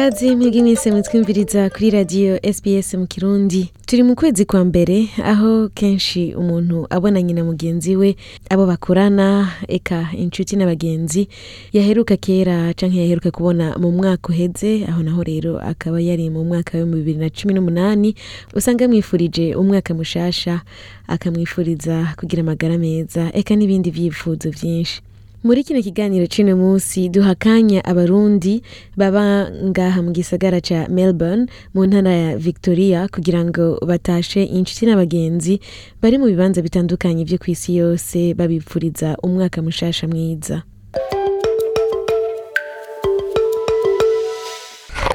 kaze mwebwe mwese mutwumviriza kuri radiyo sbs mu kirundi. Turi mu kwezi kwa mbere aho kenshi umuntu abonanye na mugenzi we abo bakorana eka inshuti n'abagenzi yaheruka kera canke yaheruka kubona mu mwaka uheze aho naho rero akaba yari mu mwaka wa bibiri na cumi n'umunani usanga yamwifurije umwaka mushasha akamwifuriza kugira amagara meza eka n'ibindi vyifuzo vyinshi. Muri kino kiganiro c'uno munsi duha akanya abarundi baba ngaha mu gisagara ca melbourne mu ntara ya victoria kugira ngo batashe inshuti n'abagenzi bari mu bibanza bitandukanye vyo kw'isi yose babipfuriza umwaka mushasha mwiza.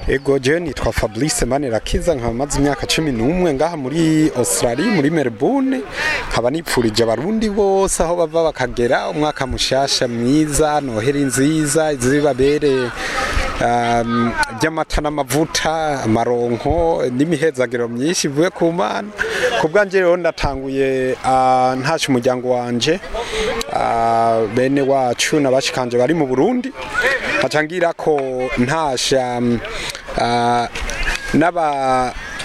Ego je nitwa Fabrice Manirakiza nkaba maze imyaka cumi n'umwe ngaha muri Australia muri Melbourne. Nkaba nipfurije abarundi bose aho bava bakagera umwaka mushasha mwiza noheri nziza izibabere um, by'amata n'amavuta amaronko n'imihezagiro myinshi ivuye ku mana. Ku bwanje rero ndatanguye uh, ntashe umuryango wanje uh, bene wacu n'abashikanje bari mu Burundi. Hacangira ko ntasha um,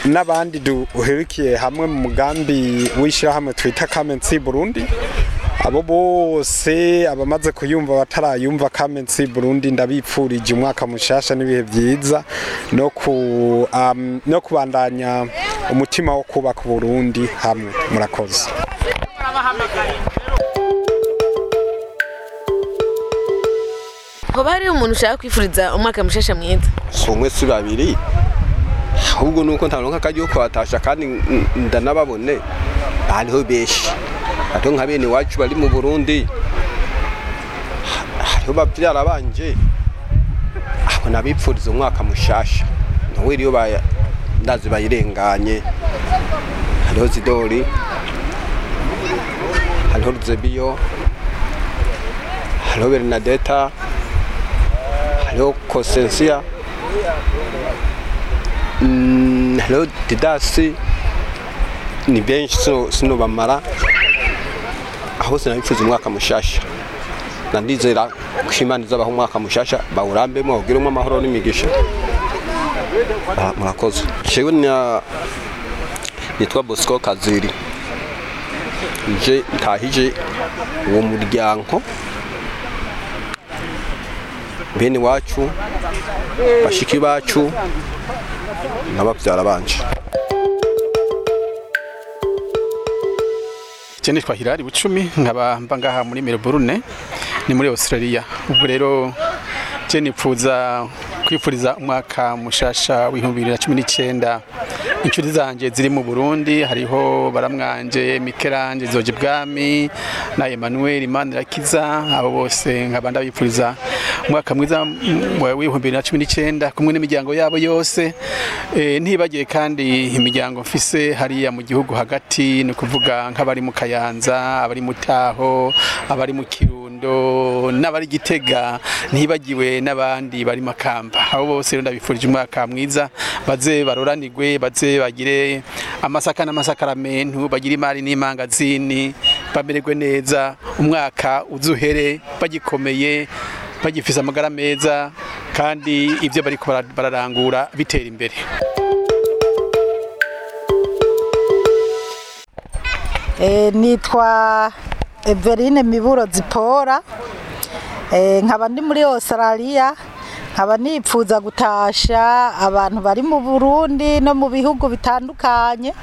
n'abandi duherukiye hamwe mu mugambi w'ishyirahamwe twita Kamensi Burundi. Abo bose abamaze kuyumva batarayumva Kamensi Burundi ndabipfurije umwaka mushasha n'ibihe byiza no no kubandanya umutima wo kubaka Burundi hamwe. Murakoze. Hoba hariho umuntu ushaka kwifuriza umwaka mushasha mwiza si umwe si babiri. Ahubwo nuko ntaronka akaryo ko kuhatasha kandi ndanababone. Hariho benshi. Hariho nka bene iwacu bari mu burundi. Hariho babyara banje aho nabipfuriza umwaka mushasha. Nawe iyo ndazi bayirenganye. Hariho zidori. Hariho ruzebiyo. Hariho bernadeta hariho kosensiya hariho didasi. Ni benshi sino bamara. Aho sinabipfuza umwaka mushasha. Nandizera ko imana izabaho umwaka mushasha bawurambemo bawugiremo amahoro n'imigisha. Murakoze. Jewe nitwa bosco kaziri. Nje ntahije uwo muryango. Bene wacu bashiki bacu n'ababyara banje. Je nitwa Hilari Bucumi nkaba mba ngaha muri Melbourne ni muri Australia. Ubwo rero je nipfuza kwifuriza umwaka mushasha w'ibihumbi bibiri na cumi n'icyenda inshuti zanje ziri mu Burundi hariho baramwanje Mikelanje Zoje Bwami na Emmanuel Manirakiza abo bose nkaba ndabipfuriza umwaka mwiza w'ibihumbi bibiri na cumi n'icyenda kumwe n'imiryango yabo yose. E, ntibagiye kandi imiryango mfise hariya mu gihugu hagati ni ukuvuga nk'abari mu Kayanza abari mu Taho abari mu Kirundo. N'abari Gitega ntibagiwe n'abandi bari Makamba. Abo bose rero ndabifurije umwaka mwiza baze baroranirwe baze bagire amasaka n'amasakaramentu bagire imari n'imangazini bamererwe neza umwaka uzuhere bagikomeye bagifise amagara meza kandi ibyo bariko bararangura bitera imbere. Nitwa Everine Miburo Zipora. Nkaba ndi muri Australia nkaba nipfuza gutasha abantu bari mu Burundi no mu bihugu bitandukanye.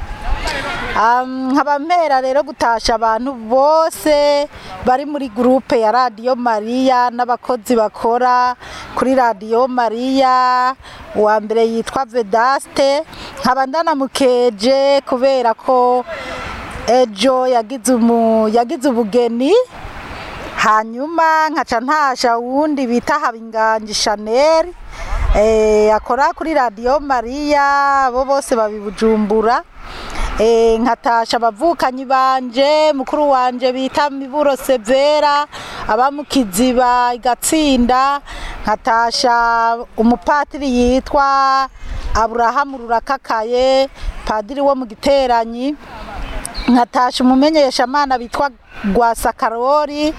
Nkaba mpera rero gutasha abantu bose bari muri gurupe ya radiyo mariya n'abakozi bakora kuri radiyo mariya uwa mbere yitwa vedaste. Nkaba ndanamukeje kubera ko ejo yagize ubugeni hanyuma nkaca ntasha wundi bita habinganje chanel akora kuri radiyo mariya bo bose babibujumbura. Eh, nkatasha abavukanyi banje mukuru wanje bita miburo severa aba mu kiziba igatsinda nkatasha umupatiri yitwa aburahamu rurakakaye padiri wo mu giteranyi. Nkatasha umumenyeshamana bitwa rwasakarori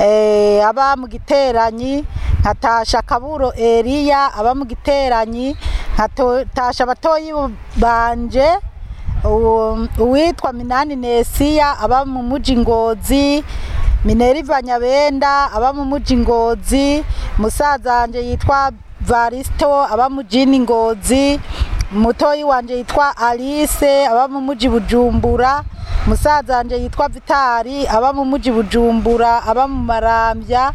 eh, aba mu giteranyi. Nkatasha kaburo eliya aba mu giteranyi. Nkatasha abatoyi banje uwitwa minani nesiya aba mu muji ngozi. Mineriva nyabenda aba mu muji ngozi. Musaza wanje yitwa varisito aba mu jini ngozi. Mutoyi wanje yitwa alice aba mu muji bujumbura. Musaza wanje yitwa vitari aba mu muji bujumbura aba mu marambya.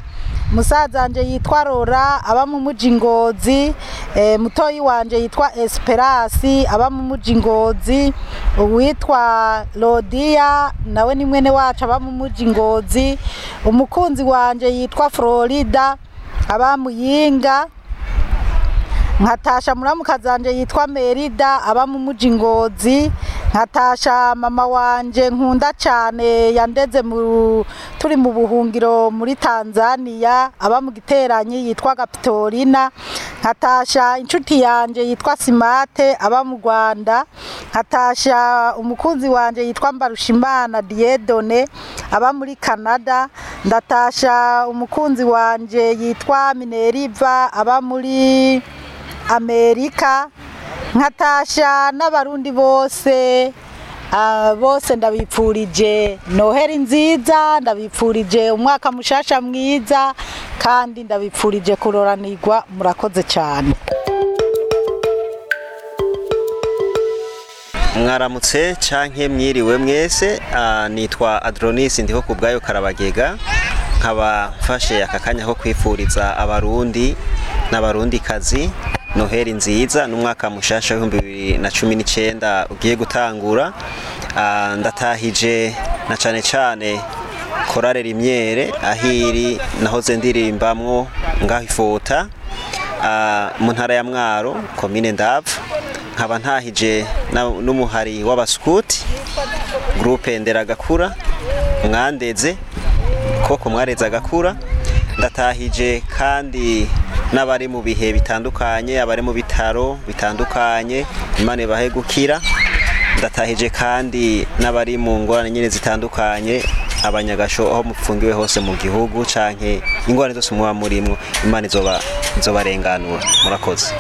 Musaza wanje yitwa rora aba mu muji ngozi. E, mutoyi wanje yitwa esperasi aba mu muji ngozi. Uwitwa lodiya nawe ni mwene wacu aba mu muji ngozi. Umukunzi wanje yitwa florida aba mu yinga. Nkatasha muramukazi wanje yitwa merida aba mu muji ngozi. Nkatasha mama wanje nkunda cyane yandeze turi mu buhungiro muri tanzania aba mu giteranyi yitwa gapitorina nkatasha inshuti yanje yitwa simate aba mu rwanda. Nkatasha umukunzi wanje yitwa mbarushimana diedone aba muri canada. Ndatasha umukunzi wanje yitwa mineriva aba muri amerika. Nkatasha n'abarundi bose ah, bose ndabipfurije. Noheri nziza ndabipfurije umwaka mushasha mwiza kandi ndabipfurije kuroranirwa murakoze cyane. Mwaramutse canke mwiriwe mwese ah, nitwa adronis ndiho ku bwayo karabagega. Nkaba mfashe aka kanya ko kwifuriza abarundi n'abarundikazi noheri nziza n'umwaka mushasha w'ibihumbi bibiri na cumi n'icyenda ugiye gutangura. Ah, ndatahije na cane cane korale rimyere ahiri nahoze ndirimbamwo ngaho ifota ah, mu ntara ya mwaro komine ndava nkaba ntahije n'umuhari w'abaskuti groupe nderagakura mwandeze koko mwareze agakura. Ndatahije kandi n'abari mu bihe bitandukanye abari mu bitaro bitandukanye imana ibahe gukira ndatahije kandi n'abari mu ngorane nyine zitandukanye abanyagasho aho mupfungiwe hose mu gihugu canke ingorane zose muba murimwo imana izoba izobarenganura. Murakoze.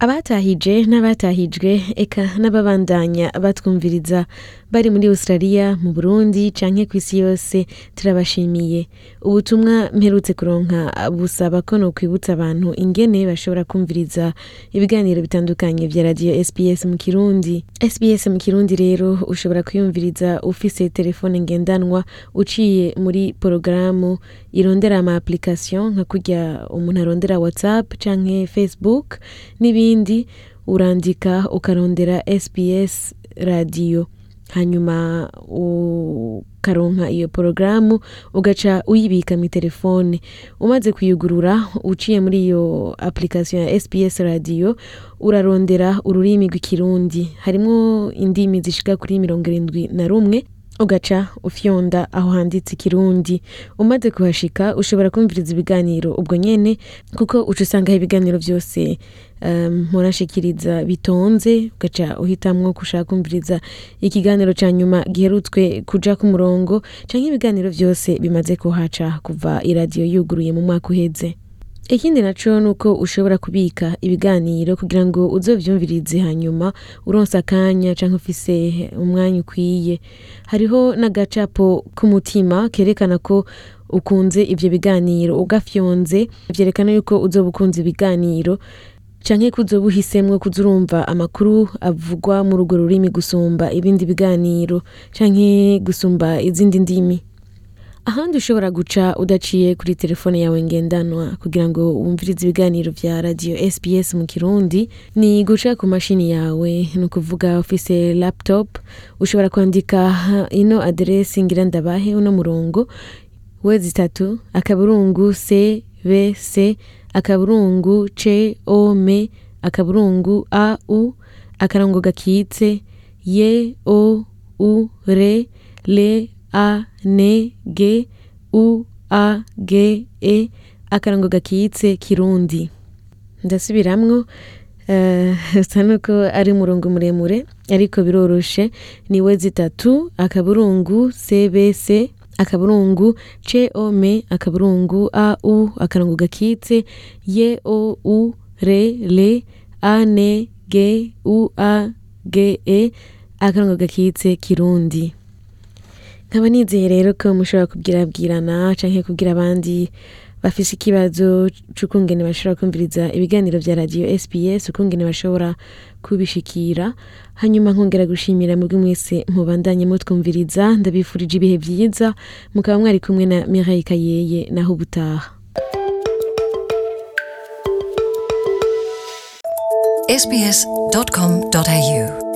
Abatahije n'abatahijwe eka n'ababandanya batwumviriza. Bari muri australia mu burundi canke ku isi yose turabashimiye. Ubutumwa mperutse kuronka busaba ko nokwibutsa abantu ingene bashobora kumviriza ibiganiro bitandukanye vya radio sps mu kirundi. Sps mu kirundi rero ushobora kuyumviriza ufise telefone ngendanwa uciye muri porogaramu irondera ama application nka kurya umuntu arondera whatsapp canke facebook n'ibindi urandika ukarondera sps radio. Hanyuma ukaronka iyo porogaramu ugaca uyibika mu telefone umaze kuyugurura uciye muri iyo application ya sps radio urarondera ururimi rw'ikirundi. Harimwo indimi zishika kuri mirongo irindwi na rumwe. Ugaca ufyonda aho handitse ikirundi umaze kuhashika ushobora kumviriza ibiganiro ubwo nyene kuko uca usangaho ibiganiro byose um, murashikiriza bitonze ugaca uhitamwo kushaka kumviriza ikiganiro ca nyuma giherutswe kuja ku murongo canke ibiganiro byose bimaze kuhaca kuva iradiyo yuguruye mu mwaka uheze. Ikindi naco nuko ushobora kubika ibiganiro kugira ngo uzovyumvirize hanyuma uronse akanya canke ufise umwanya ukwiye. Hariho n'agacapo k'umutima kerekana ko ukunze ivyo biganiro ugafyonze vyerekana yuko uzoba ukunze ibiganiro canke ko uzoba uhisemwo kuza urumva amakuru avugwa muri urwo rurimi gusumba ibindi biganiro canke gusumba izindi ndimi. Ahandi ushobora guca udaciye kuri telefone yawe ngendanwa kugira ngo wumvirize ibiganiro vya radio sps mu kirundi. Ni guca ku mashini yawe ni ukuvuga ufise laptop. Ushobora kwandika ino aderesi ngira ndabahe uno murongo wezi itatu akaburungu c b c akaburungu c o m akaburungu a u akarango gakitse ye o u re le a n g u a g e akarango gakitse kirundi. Ndasubiramwo eh, usa nuko ari umurongo muremure ariko biroroshe. Ni we zitatu akaburungu cbc akaburungu com akaburungu au akarango gakitse. Ye o u re le a n g u a g e akarango gakitse kirundi. Nkaba nizeye rero ko mushobora kubwirabwirana canke kubwira abandi bafise ikibazo c'ukungene bashobora kumviriza ibiganiro vya radio sps ukungene bashobora kubishikira. Hanyuma nkongera gushimira mubwe mwese mubandanye mutwumviriza ndabifurije ibihe vyiza mukaba mwari kumwe na Mireille Kayeye naho ubutaha. Sbs.com.au